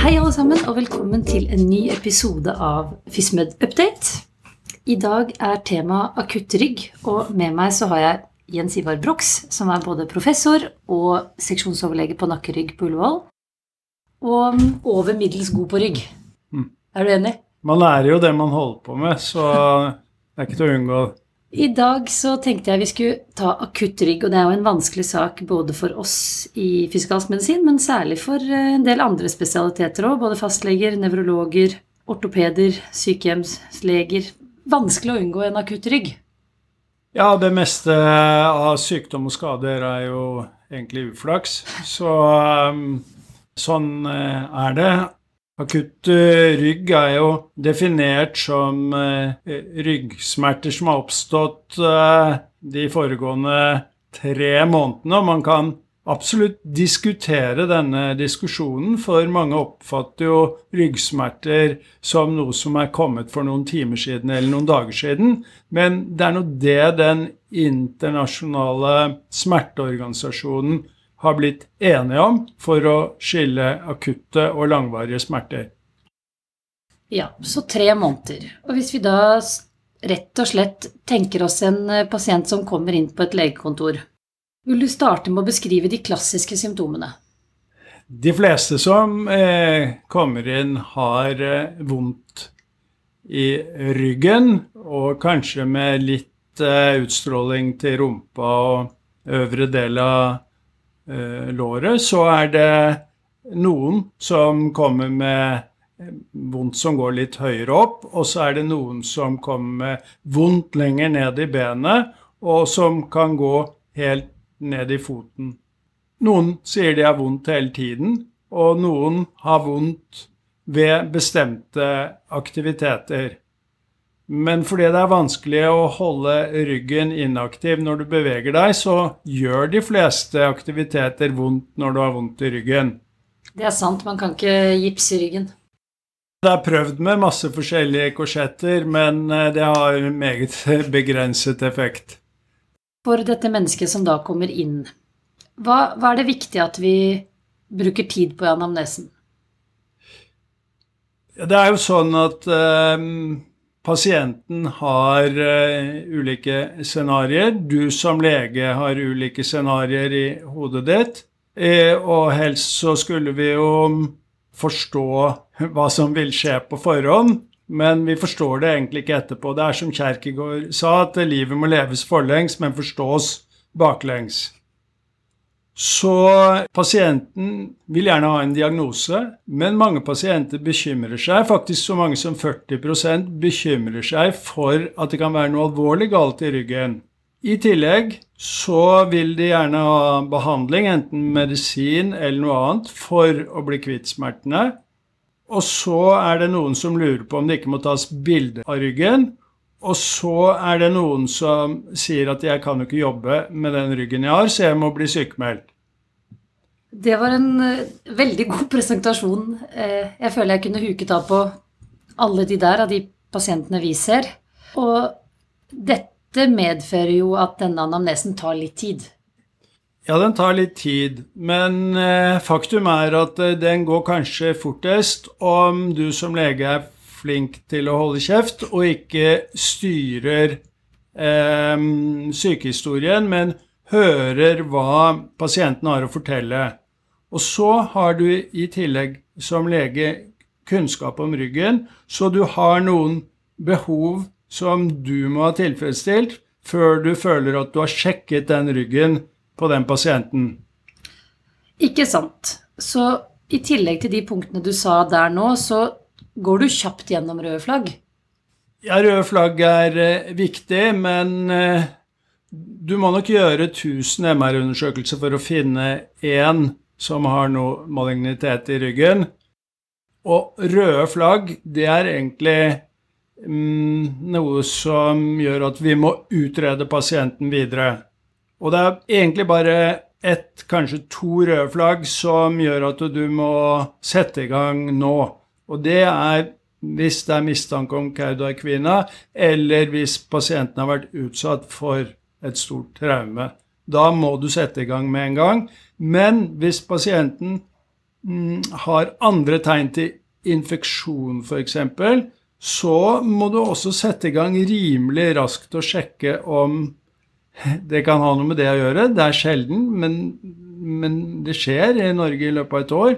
Hei, alle sammen, og velkommen til en ny episode av FISMED Update. I dag er tema akutt rygg, og med meg så har jeg Jens Ivar Brox, som er både professor og seksjonsoverlege på nakkerygg på Ullevål. Og over middels god på rygg. Mm. Er du enig? Man lærer jo det man holder på med, så det er ikke til å unngå. I dag så tenkte jeg vi skulle ta akutt rygg, og det er jo en vanskelig sak både for oss i fysikalsk medisin, men særlig for eh, en del andre spesialiteter òg. Både fastleger, nevrologer, ortopeder, sykehjemsleger. Vanskelig å unngå en akutt rygg. Ja, det meste av sykdom og skader er jo egentlig uflaks, så um, sånn eh, er det. Akutt eh, rygg er jo definert som eh, ryggsmerter som har oppstått eh, de foregående tre månedene. Og man kan absolutt diskutere denne diskusjonen, for mange oppfatter jo ryggsmerter som noe som er kommet for noen timer siden eller noen dager siden. Men det er nå det den internasjonale smerteorganisasjonen har blitt enige om for å skille akutte og langvarige smerter. Ja, så tre måneder. Og hvis vi da rett og slett tenker oss en eh, pasient som kommer inn på et legekontor, vil du starte med å beskrive de klassiske symptomene? De fleste som eh, kommer inn, har eh, vondt i ryggen, og kanskje med litt eh, utstråling til rumpa og øvre del av låret, så er det noen som kommer med vondt som går litt høyere opp, og så er det noen som kommer med vondt lenger ned i benet, og som kan gå helt ned i foten. Noen sier de har vondt hele tiden, og noen har vondt ved bestemte aktiviteter. Men fordi det er vanskelig å holde ryggen inaktiv når du beveger deg, så gjør de fleste aktiviteter vondt når du har vondt i ryggen. Det er sant, man kan ikke gipse ryggen. Det er prøvd med masse forskjellige korsetter, men eh, det har meget begrenset effekt. For dette mennesket som da kommer inn, hva, hva er det viktig at vi bruker tid på i anamnesen? Det er jo sånn at um, Pasienten har uh, ulike scenarioer. Du som lege har ulike scenarioer i hodet ditt. Eh, og helst så skulle vi jo forstå hva som vil skje på forhånd, men vi forstår det egentlig ikke etterpå. Det er som Kjerkegaard sa, at livet må leves forlengs, men forstås baklengs. Så pasienten vil gjerne ha en diagnose, men mange pasienter bekymrer seg. Faktisk så mange som 40% bekymrer seg for at det kan være noe alvorlig galt i ryggen. I tillegg så vil de gjerne ha behandling, enten medisin eller noe annet, for å bli kvitt smertene. Og så er det noen som lurer på om det ikke må tas bilde av ryggen. Og så er det noen som sier at jeg kan jo ikke jobbe med den ryggen jeg har, så jeg må bli sykemeldt. Det var en uh, veldig god presentasjon. Uh, jeg føler jeg kunne huket av på alle de der av de pasientene vi ser. Og dette medfører jo at denne anamnesen tar litt tid. Ja, den tar litt tid, men uh, faktum er at den går kanskje fortest om du som lege er flink til å holde kjeft og ikke styrer eh, sykehistorien, men hører hva pasienten har å fortelle. Og så har du i tillegg som lege kunnskap om ryggen, så du har noen behov som du må ha tilfredsstilt før du føler at du har sjekket den ryggen på den pasienten. Ikke sant. Så i tillegg til de punktene du sa der nå, så Går du kjapt gjennom røde flagg? Ja, røde flagg er eh, viktig, men eh, du må nok gjøre 1000 MR-undersøkelser for å finne én som har noe malignitet i ryggen. Og røde flagg, det er egentlig mm, noe som gjør at vi må utrede pasienten videre. Og det er egentlig bare ett, kanskje to røde flagg som gjør at du må sette i gang nå. Og det er hvis det er mistanke om Kautokeino, eller hvis pasienten har vært utsatt for et stort traume. Da må du sette i gang med en gang. Men hvis pasienten mm, har andre tegn til infeksjon, f.eks., så må du også sette i gang rimelig raskt og sjekke om det kan ha noe med det å gjøre. Det er sjelden, men, men det skjer i Norge i løpet av et år.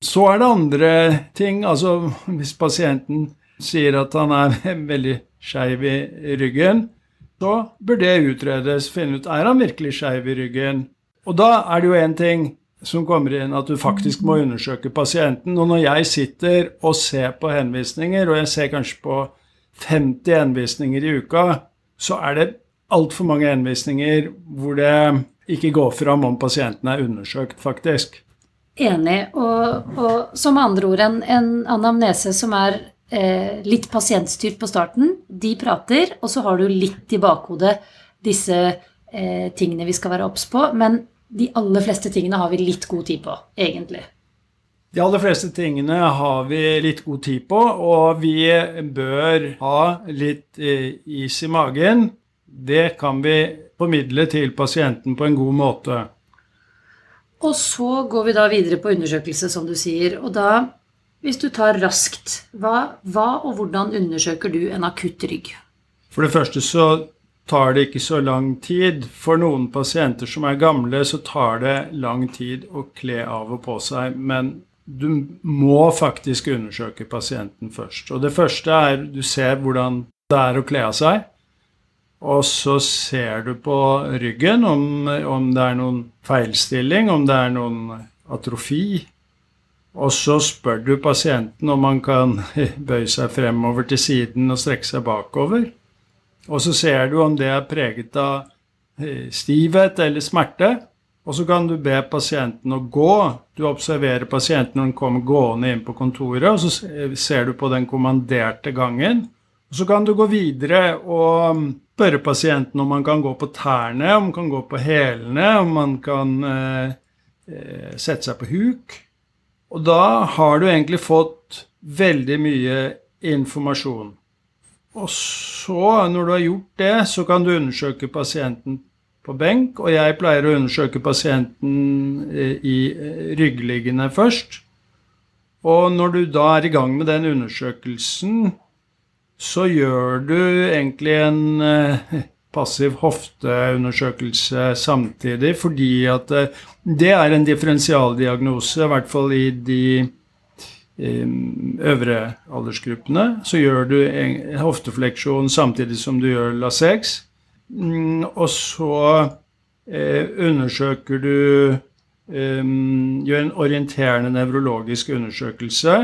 Så er det andre ting. Altså hvis pasienten sier at han er veldig skeiv i ryggen, så bør det utredes. Finne ut er han virkelig skeiv i ryggen. Og da er det jo én ting som kommer inn, at du faktisk må undersøke pasienten. Og når jeg sitter og ser på henvisninger, og jeg ser kanskje på 50 henvisninger i uka, så er det altfor mange henvisninger hvor det ikke går fram om pasienten er undersøkt, faktisk. Enig. Og, og som andre ord, en, en anamnese som er eh, litt pasientstyrt på starten, de prater, og så har du litt i bakhodet disse eh, tingene vi skal være obs på. Men de aller fleste tingene har vi litt god tid på, egentlig. De aller fleste tingene har vi litt god tid på, og vi bør ha litt eh, is i magen det kan vi formidle til pasienten på en god måte. Og så går vi da videre på undersøkelse, som du sier. Og da, hvis du tar raskt, hva, hva og hvordan undersøker du en akutt rygg? For det første så tar det ikke så lang tid. For noen pasienter som er gamle, så tar det lang tid å kle av og på seg. Men du må faktisk undersøke pasienten først. Og det første er du ser hvordan det er å kle av seg. Og så ser du på ryggen om, om, det er noen feilstilling, om det er noen atrofi. Og så spør du pasienten om han kan bøye seg fremover til siden og strekke seg bakover. Og så ser du om det er preget av eh, stivhet eller smerte. Og så kan du be pasienten å gå. Du observerer pasienten når den kommer gående inn på kontoret, og så ser du på den kommanderte gangen. Og så kan du gå videre og spørre pasienten om man kan gå på tærne, om man kan gå på hælene, om man kan eh, eh, sette seg på huk. Og da har du egentlig fått veldig mye informasjon. Og så, når du har gjort det, så kan du undersøke pasienten på benk. Og jeg pleier å undersøke pasienten eh, i eh, ryggliggende først. Og når du da er i gang med den undersøkelsen, så gjør du egentlig en eh, passiv hofteundersøkelse samtidig, fordi at eh, det er en differensialdiagnose, i hvert fall i de eh, øvre aldersgruppene. Så gjør du en hoftefleksjon samtidig som du gjør Lassex. Mm, og så undersøker du Gjør en orienterende nevrologisk undersøkelse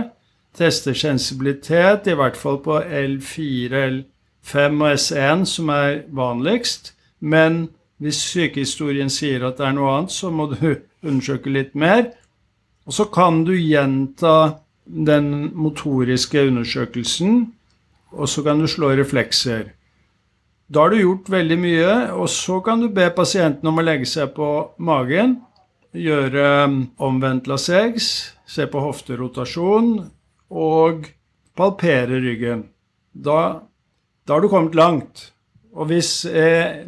tester sensibilitet, i hvert fall på L4, L5 og S1, som er vanligst. Men hvis sykehistorien sier at det er noe annet, så må du undersøke litt mer. Og så kan du gjenta den motoriske undersøkelsen, og så kan du slå reflekser. Da har du gjort veldig mye, og så kan du be pasienten om å legge seg på magen, gjøre omvendt lasegs, se på hofterotasjon, og palpere ryggen. Da, da har du kommet langt. Og hvis eh,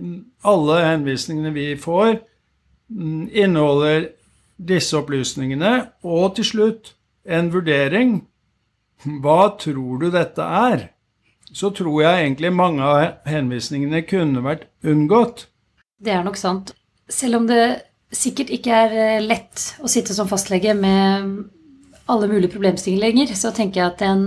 alle henvisningene vi får, mm, inneholder disse opplysningene, og til slutt en vurdering Hva tror du dette er? Så tror jeg egentlig mange av henvisningene kunne vært unngått. Det er nok sant. Selv om det sikkert ikke er eh, lett å sitte som fastlege med alle mulige problemstillinger lenger, så tenker jeg at en,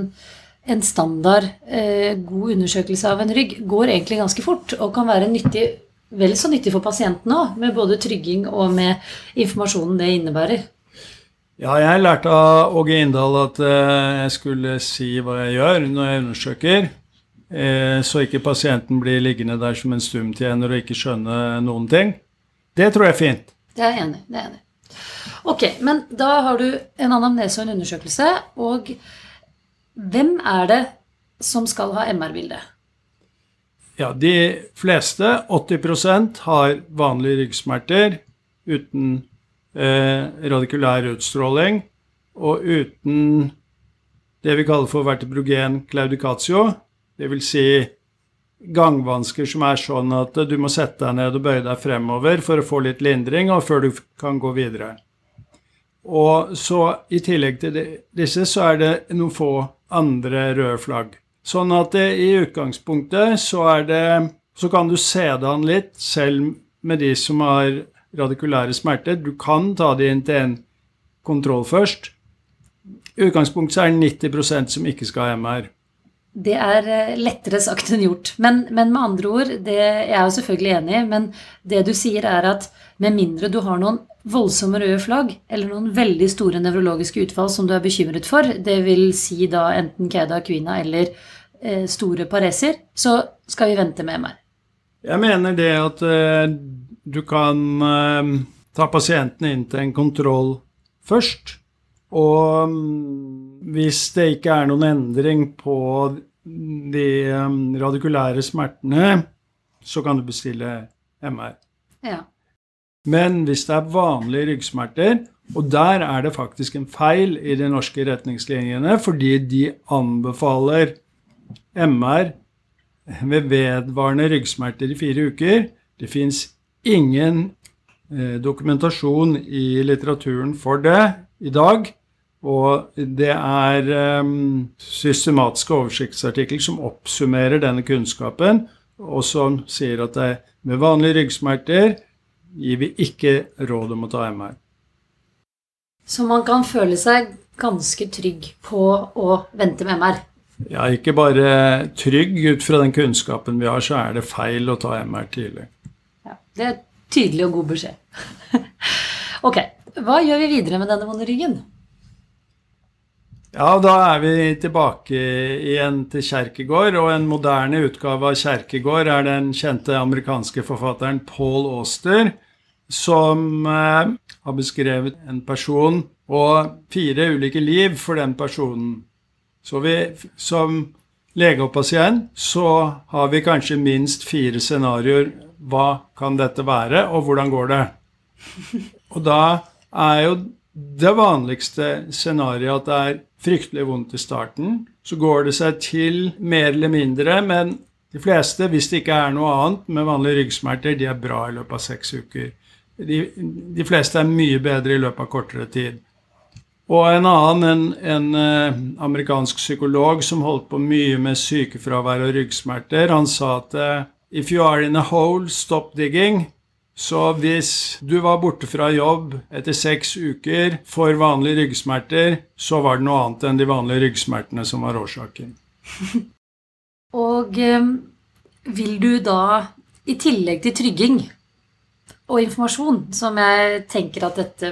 en standard eh, god undersøkelse av en rygg går egentlig ganske fort og kan være nyttig, vel så nyttig for pasienten òg, med både trygging og med informasjonen det innebærer. Ja, jeg lærte av Åge Inndal at eh, jeg skulle si hva jeg gjør når jeg undersøker. Eh, så ikke pasienten blir liggende der som en stumtjener og ikke skjønne noen ting. Det tror jeg er fint. Det er jeg enig. Enig. Ok, men da har du en anamnese og en undersøkelse. Og hvem er det som skal ha MR-bilde? Ja, de fleste, 80% har vanlige ryggsmerter uten eh, radikulær utstråling og uten det vi kaller for vertebrogen claudicatio, dvs. Si gangvansker som er sånn at du må sette deg ned og bøye deg fremover for å få litt lindring, og før du kan gå videre. Og så i tillegg til disse så er det noen få andre røde flagg. Sånn at det, i utgangspunktet så er det Så kan du se det an litt, selv med de som har radikulære smerter. Du kan ta det inn til en kontroll først. I utgangspunktet så er det 90% som ikke skal ha MR. Det er eh, lettere sagt enn gjort. Men, men med andre ord, det, jeg er jo selvfølgelig enig, i, men det du sier er at med mindre du har noen voldsomme røde flagg eller noen veldig store nevrologiske utfall som du er bekymret for, det vil si da enten Keda Kvina eller eh, store pareser, så skal vi vente med MR. Jeg mener det at eh, du kan eh, ta pasienten inn til en kontroll først. Og mm, hvis det ikke er noen endring på de mm, radikulære smertene, så kan du bestille MR. Ja. Men hvis det er vanlige ryggsmerter, og der er det faktisk en feil i de norske retningslinjene, fordi de anbefaler MR ved vedvarende ryggsmerter i fire uker. Det fins ingen eh, dokumentasjon i litteraturen for det i dag. Og det er um, systematiske oversiktsartikler som oppsummerer denne kunnskapen, og som sier at det, med vanlige ryggsmerter gir vi ikke råd om å ta MR. Så man kan føle seg ganske trygg på å vente med MR? Ja, ikke bare trygg. Ut fra den kunnskapen vi har, så er det feil å ta MR tidlig. Ja, Det er tydelig og god beskjed. ok, hva gjør vi videre med denne vonde ryggen? Ja, da er vi tilbake igjen til Kjerkegård, og en moderne utgave av Kjerkegård er den kjente amerikanske forfatteren Paul Auster, som eh, har beskrevet en person og fire ulike liv for den personen. Så vi, som lege og pasient så har vi kanskje minst fire scenarioer. Hva kan dette være, og hvordan går det? Og da er jo det vanligste scenarioet at det er fryktelig vondt i starten. Så går det seg til mer eller mindre, men de fleste, hvis det ikke er noe annet med vanlige ryggsmerter, de er bra i løpet av seks uker. De, de fleste er mye bedre i løpet av kortere tid. Og en annen, en, en eh, amerikansk psykolog som holdt på mye med sykefravær og ryggsmerter, han sa at eh, if you are in a hole, stop digging. Så hvis du var borte fra jobb etter seks uker for vanlige ryggsmerter, så var det noe annet enn de vanlige ryggsmertene som var årsaken. Og eh, vil du da, i tillegg til trygging og informasjon, som jeg tenker at dette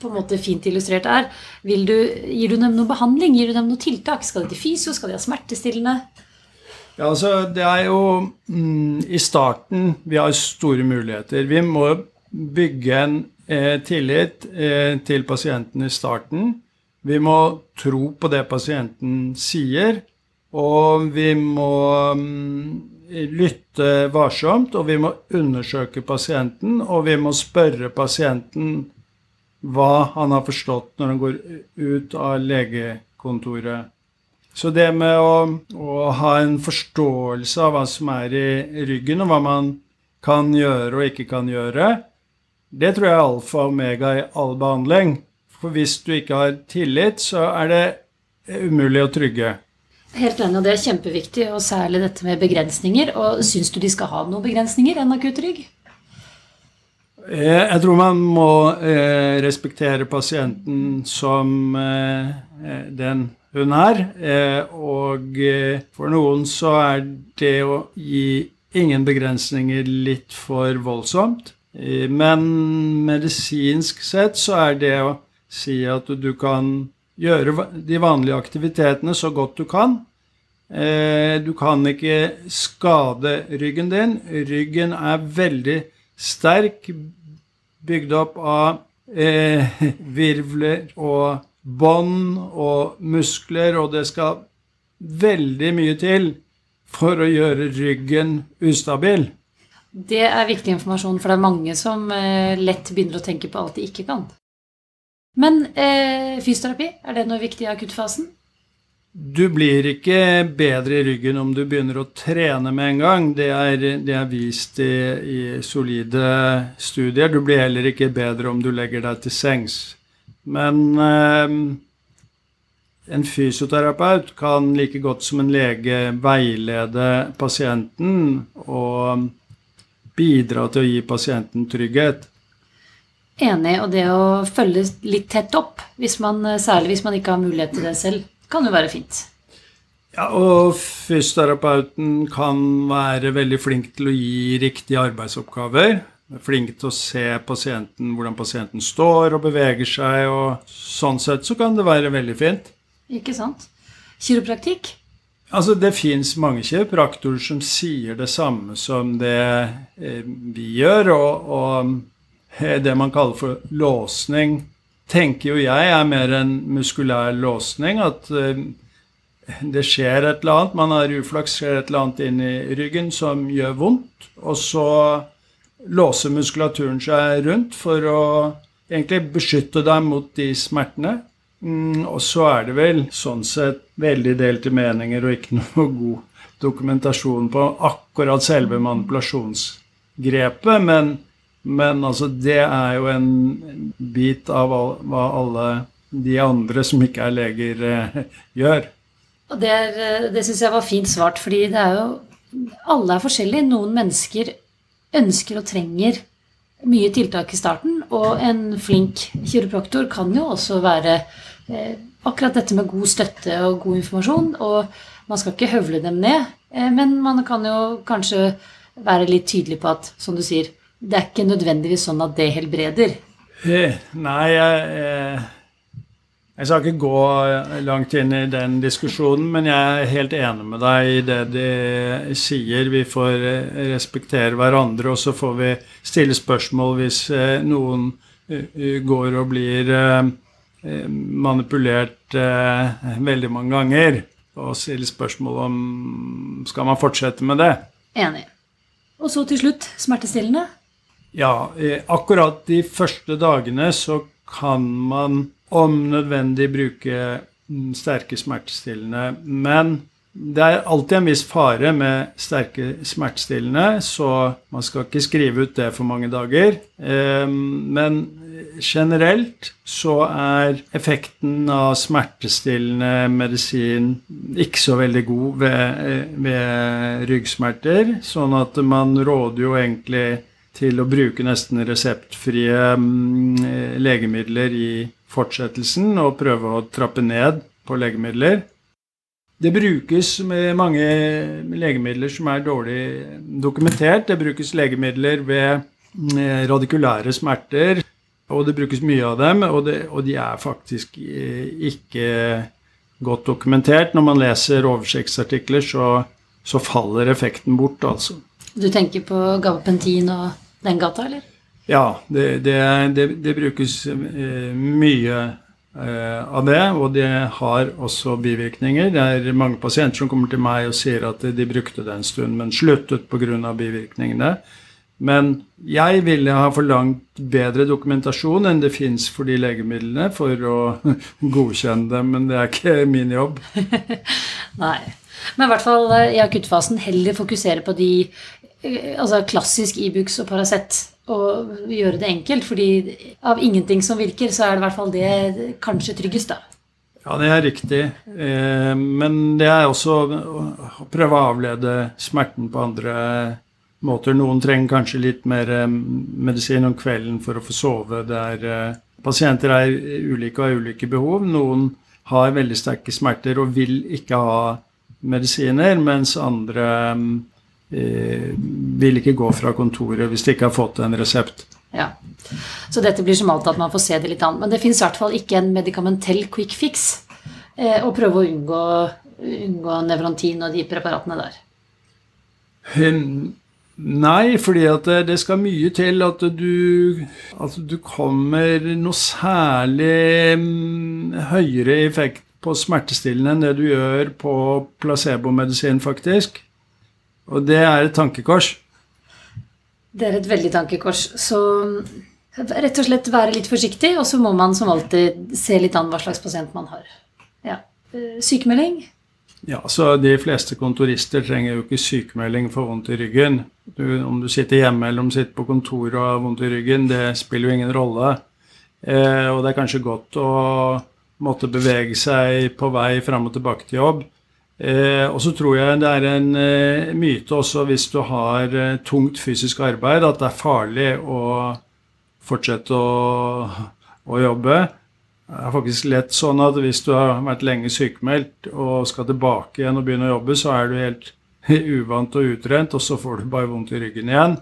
på en måte fint illustrert er, du, gir du dem noe behandling? Gir du dem noe tiltak? Skal de til fysio? Skal de ha smertestillende? Ja, altså, Det er jo mm, i starten vi har store muligheter. Vi må bygge en eh, tillit eh, til pasienten i starten. Vi må tro på det pasienten sier, og vi må mm, lytte varsomt, og vi må undersøke pasienten, og vi må spørre pasienten hva han har forstått når han går ut av legekontoret. Så det med å, å, ha en forståelse av hva som er i ryggen, og hva man kan gjøre og ikke kan gjøre, det tror jeg er alfa og omega i all behandling. For hvis du ikke har tillit, så er det umulig å trygge. Helt enig, og det er kjempeviktig, og særlig dette med begrensninger. Og syns du de skal ha noen begrensninger, en akutt rygg? jeg tror man må eh, respektere pasienten som eh, den hun er. Eh, og eh, for noen så er det å gi ingen begrensninger litt for voldsomt. Eh, men medisinsk sett så er det å si at du kan gjøre de vanlige aktivitetene så godt du kan. Du kan ikke skade ryggen din. Ryggen er veldig sterk, bygd opp av virvler og bånd og muskler, og det skal veldig mye til for å gjøre ryggen ustabil. Det er viktig informasjon, for det er mange som eh, lett begynner å tenke på alt de ikke kan. Men eh, fysioterapi, er det noe viktig i akuttfasen? du blir ikke bedre i ryggen om du begynner å trene med en gang. Det er, det er vist i, i, solide studier. Du blir heller ikke bedre om du legger deg til sengs. Men eh, en fysioterapeut kan like godt som en lege veilede pasienten og bidra til å gi pasienten trygghet. Enig. Og det å følge litt tett opp, hvis man, særlig hvis man ikke har mulighet til det selv, kan jo være fint. Ja, og fysioterapeuten kan være veldig flink til å gi riktige arbeidsoppgaver. Flink til å se pasienten, hvordan pasienten står og beveger seg. og Sånn sett så kan det være veldig fint. Ikke sant. Kiropraktikk? Altså, Det fins mange kiropraktorer som sier det samme som det eh, vi gjør. og, og det man kaller for låsning, tenker jo jeg er mer en muskulær låsning. At eh, det skjer et eller annet, man har uflaks, skjer et eller annet inn i ryggen som gjør vondt. Og så låser muskulaturen seg rundt for å egentlig beskytte deg mot de smertene. Mm, og så er det vel sånn sett veldig delte meninger og ikke noe god dokumentasjon på akkurat selve manipulasjonsgrepet. men men altså, det er jo en bit av hva alle de andre som ikke er leger, eh, gjør. Og Det, er, eh, det syns jeg var fint svart, fordi det er jo Alle er forskjellige. Noen mennesker ønsker og trenger mye tiltak i starten, og en flink kiropraktor kan jo også være eh, akkurat dette med god støtte og god informasjon. Og man skal ikke høvle dem ned, eh, men man kan jo kanskje være litt tydelig på at, som du sier, det er ikke nødvendigvis sånn at det helbreder? Nei, jeg, jeg skal ikke gå langt inn i den diskusjonen, men jeg er helt enig med deg i det de sier. Vi får respektere hverandre, og så får vi stille spørsmål hvis eh, noen eh, går og blir eh, manipulert veldig mange ganger, og stille spørsmål om skal man fortsette med det. Enig. Og så til slutt smertestillende. Ja, akkurat de første dagene så kan man om nødvendig bruke sterke smertestillende. Men det er alltid en viss fare med sterke smertestillende, så man skal ikke skrive ut det for mange dager. Ehm, men generelt så er effekten av smertestillende medisin ikke så veldig god ved, ved ryggsmerter, sånn at man råder jo egentlig til å bruke nesten reseptfrie mm, legemidler i fortsettelsen og prøve å trappe ned på legemidler. Det brukes med mange legemidler som er dårlig dokumentert. Det brukes legemidler ved mm, radikulære smerter, og det brukes mye av dem. Og, det, og de er faktisk eh, ikke godt dokumentert. Når man leser oversiktsartikler, så, så faller effekten bort, altså. Du tenker på gabapentin og den gata, eller? Ja, det, det, det, det brukes eh, mye eh, av det, og det har også bivirkninger. Det er mange pasienter som kommer til meg og sier at de brukte det en stund, men sluttet pga. bivirkningene. Men jeg ville ha forlangt bedre dokumentasjon enn det fins for de legemidlene for å godkjenne dem, men det er ikke min jobb. Nei. Men i hvert fall eh, i akuttfasen heller fokusere på de altså klassisk Ibux e og Paracet og gjøre det enkelt. fordi av ingenting som virker, så er det i hvert fall det kanskje tryggest, da. Ja, det er riktig. Eh, men det er også å prøve å avlede smerten på andre måter. Noen trenger kanskje litt mer eh, medisin om kvelden for å få sove. Er, pasienter er ulike og har ulike behov. Noen har veldig sterke smerter og vil ikke ha medisiner, mens andre Eh, vil ikke gå fra kontoret hvis de ikke har fått en resept. Ja, Så dette blir som alltid at man får se det litt an. Men det fins i hvert fall ikke en medikamentell quick fix eh, å prøve å unngå, unngå nevrontin og de preparatene der. Nei, fordi at det skal mye til at du, at du kommer noe særlig mm, høyere effekt på smertestillende enn det du gjør på placebomedisin, faktisk. Og det er et tankekors. Det er et veldig tankekors. Så rett og slett være litt forsiktig, og så må man som alltid se litt an hva slags pasient man har. Ja. eh, sykemelding? Ja, så De fleste kontorister trenger jo ikke sykemelding for vondt i ryggen. Du, om du sitter hjemme eller om du sitter på kontoret og har vondt i ryggen, det spiller jo ingen rolle. Eh, og det er kanskje godt å måtte bevege seg på vei fram og tilbake til jobb. Eh, og så tror jeg det er en eh, myte også hvis du har eh, tungt fysisk arbeid, at det er farlig å fortsette å, å jobbe. Det er faktisk lett sånn at hvis du har vært lenge sykemeldt og skal tilbake igjen og begynne å jobbe, så er du helt uvant og utrent, og så får du bare vondt i ryggen igjen.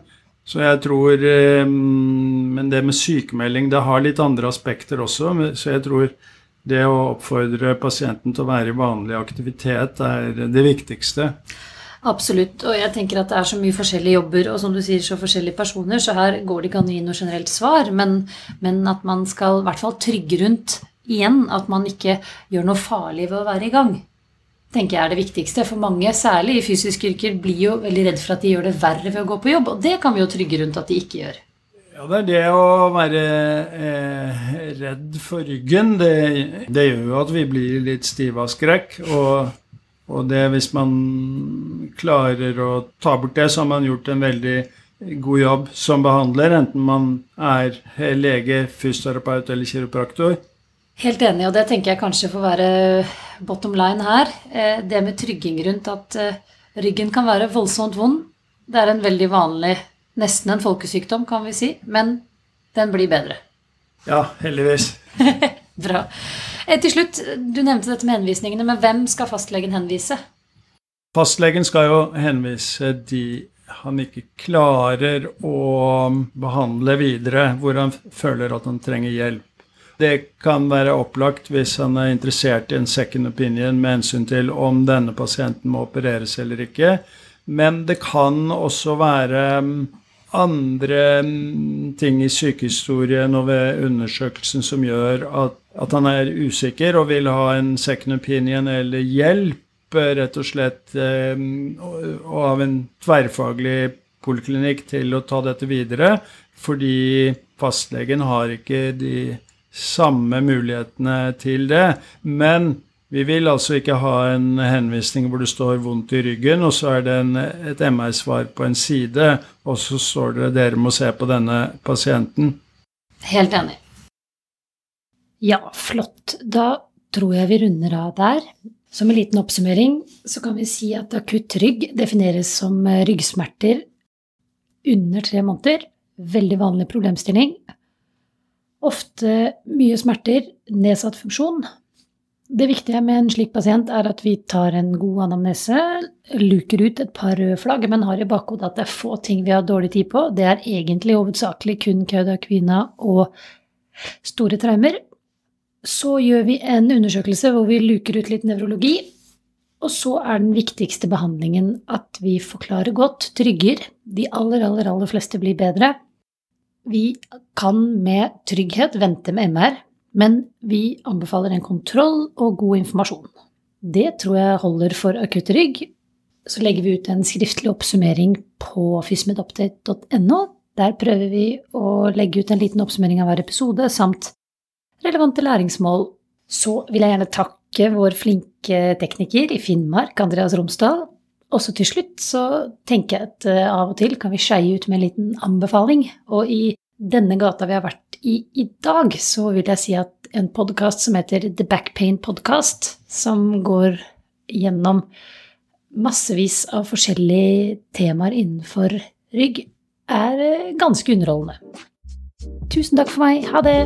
Så jeg tror eh, Men det med sykemelding, det har litt andre aspekter også. Så jeg tror det å oppfordre pasienten til å være i vanlig aktivitet er det viktigste. Absolutt. Og jeg tenker at det er så mye forskjellige jobber og som du sier, så forskjellige personer, så her går det ikke an å gi noe generelt svar. Men, men at man skal i hvert fall trygge rundt igjen at man ikke gjør noe farlig ved å være i gang. tenker jeg er det viktigste. For mange, særlig i fysiske yrker, blir jo veldig redd for at de gjør det verre ved å gå på jobb. Og det kan vi jo trygge rundt at de ikke gjør. Ja, det er det å være eh, redd for ryggen. Det, det, gjør jo at vi blir litt stive av skrekk. Og og det, hvis man klarer å ta bort det, så har man gjort en veldig god jobb som behandler, enten man er lege, fysioterapeut eller kiropraktor. Helt enig, og det tenker jeg kanskje får være bottom line her. Eh, det med trygging rundt at eh, ryggen kan være voldsomt vond. Det er en veldig vanlig, nesten en folkesykdom, kan vi si, men den blir bedre. Ja, heldigvis. Bra. Eh, til slutt, du nevnte dette med henvisningene, men hvem skal fastlegen henvise? Fastlegen skal jo henvise de han ikke klarer å behandle videre, hvor han føler at han trenger hjelp. Det kan være opplagt hvis han er interessert i en second opinion med hensyn til om denne pasienten må opereres eller ikke. Men det kan også være andre mm, ting i sykehistorien og ved undersøkelsen som gjør at, at, han er usikker og vil ha en second opinion eller hjelp, rett og slett, eh, og av en tverrfaglig poliklinikk til å ta dette videre, fordi fastlegen har ikke de samme mulighetene til det. Men vi vil altså ikke ha en henvisning hvor det står 'vondt i ryggen', og så er det en, et MR-svar på en side, og så står det 'dere må se på denne pasienten'. Helt enig. Ja, flott. Da tror jeg vi runder av der. Som en liten oppsummering så kan vi si at akutt rygg defineres som ryggsmerter under tre måneder. Veldig vanlig problemstilling. Ofte mye smerter, nedsatt funksjon, det viktige med en slik pasient er at vi tar en god anamnese, luker ut et par røde flagg, men har i bakhodet at det er få ting vi har dårlig tid på. Det er egentlig hovedsakelig kun kaudakvina og store traumer. Så gjør vi en undersøkelse hvor vi luker ut litt nevrologi. Og så er den viktigste behandlingen at vi forklarer godt, trygger. De aller, aller, aller fleste blir bedre. Vi kan med trygghet vente med MR, men vi anbefaler en kontroll og god informasjon. Det tror jeg holder for akutt rygg. Så legger vi ut en skriftlig oppsummering på fysmedupdate.no. Der prøver vi å legge ut en liten oppsummering av hver episode, samt relevante læringsmål. Så vil jeg gjerne takke vår flinke tekniker i Finnmark, Andreas Romsdal. Også til slutt så tenker jeg at eh, av og til kan vi skeie ut med en liten anbefaling. Og i denne gata vi har vært i i dag, så vil jeg si at en podkast som heter The Backpain Podcast, som går gjennom massevis av forskjellige temaer innenfor rygg, er ganske underholdende. Tusen takk for meg. Ha det!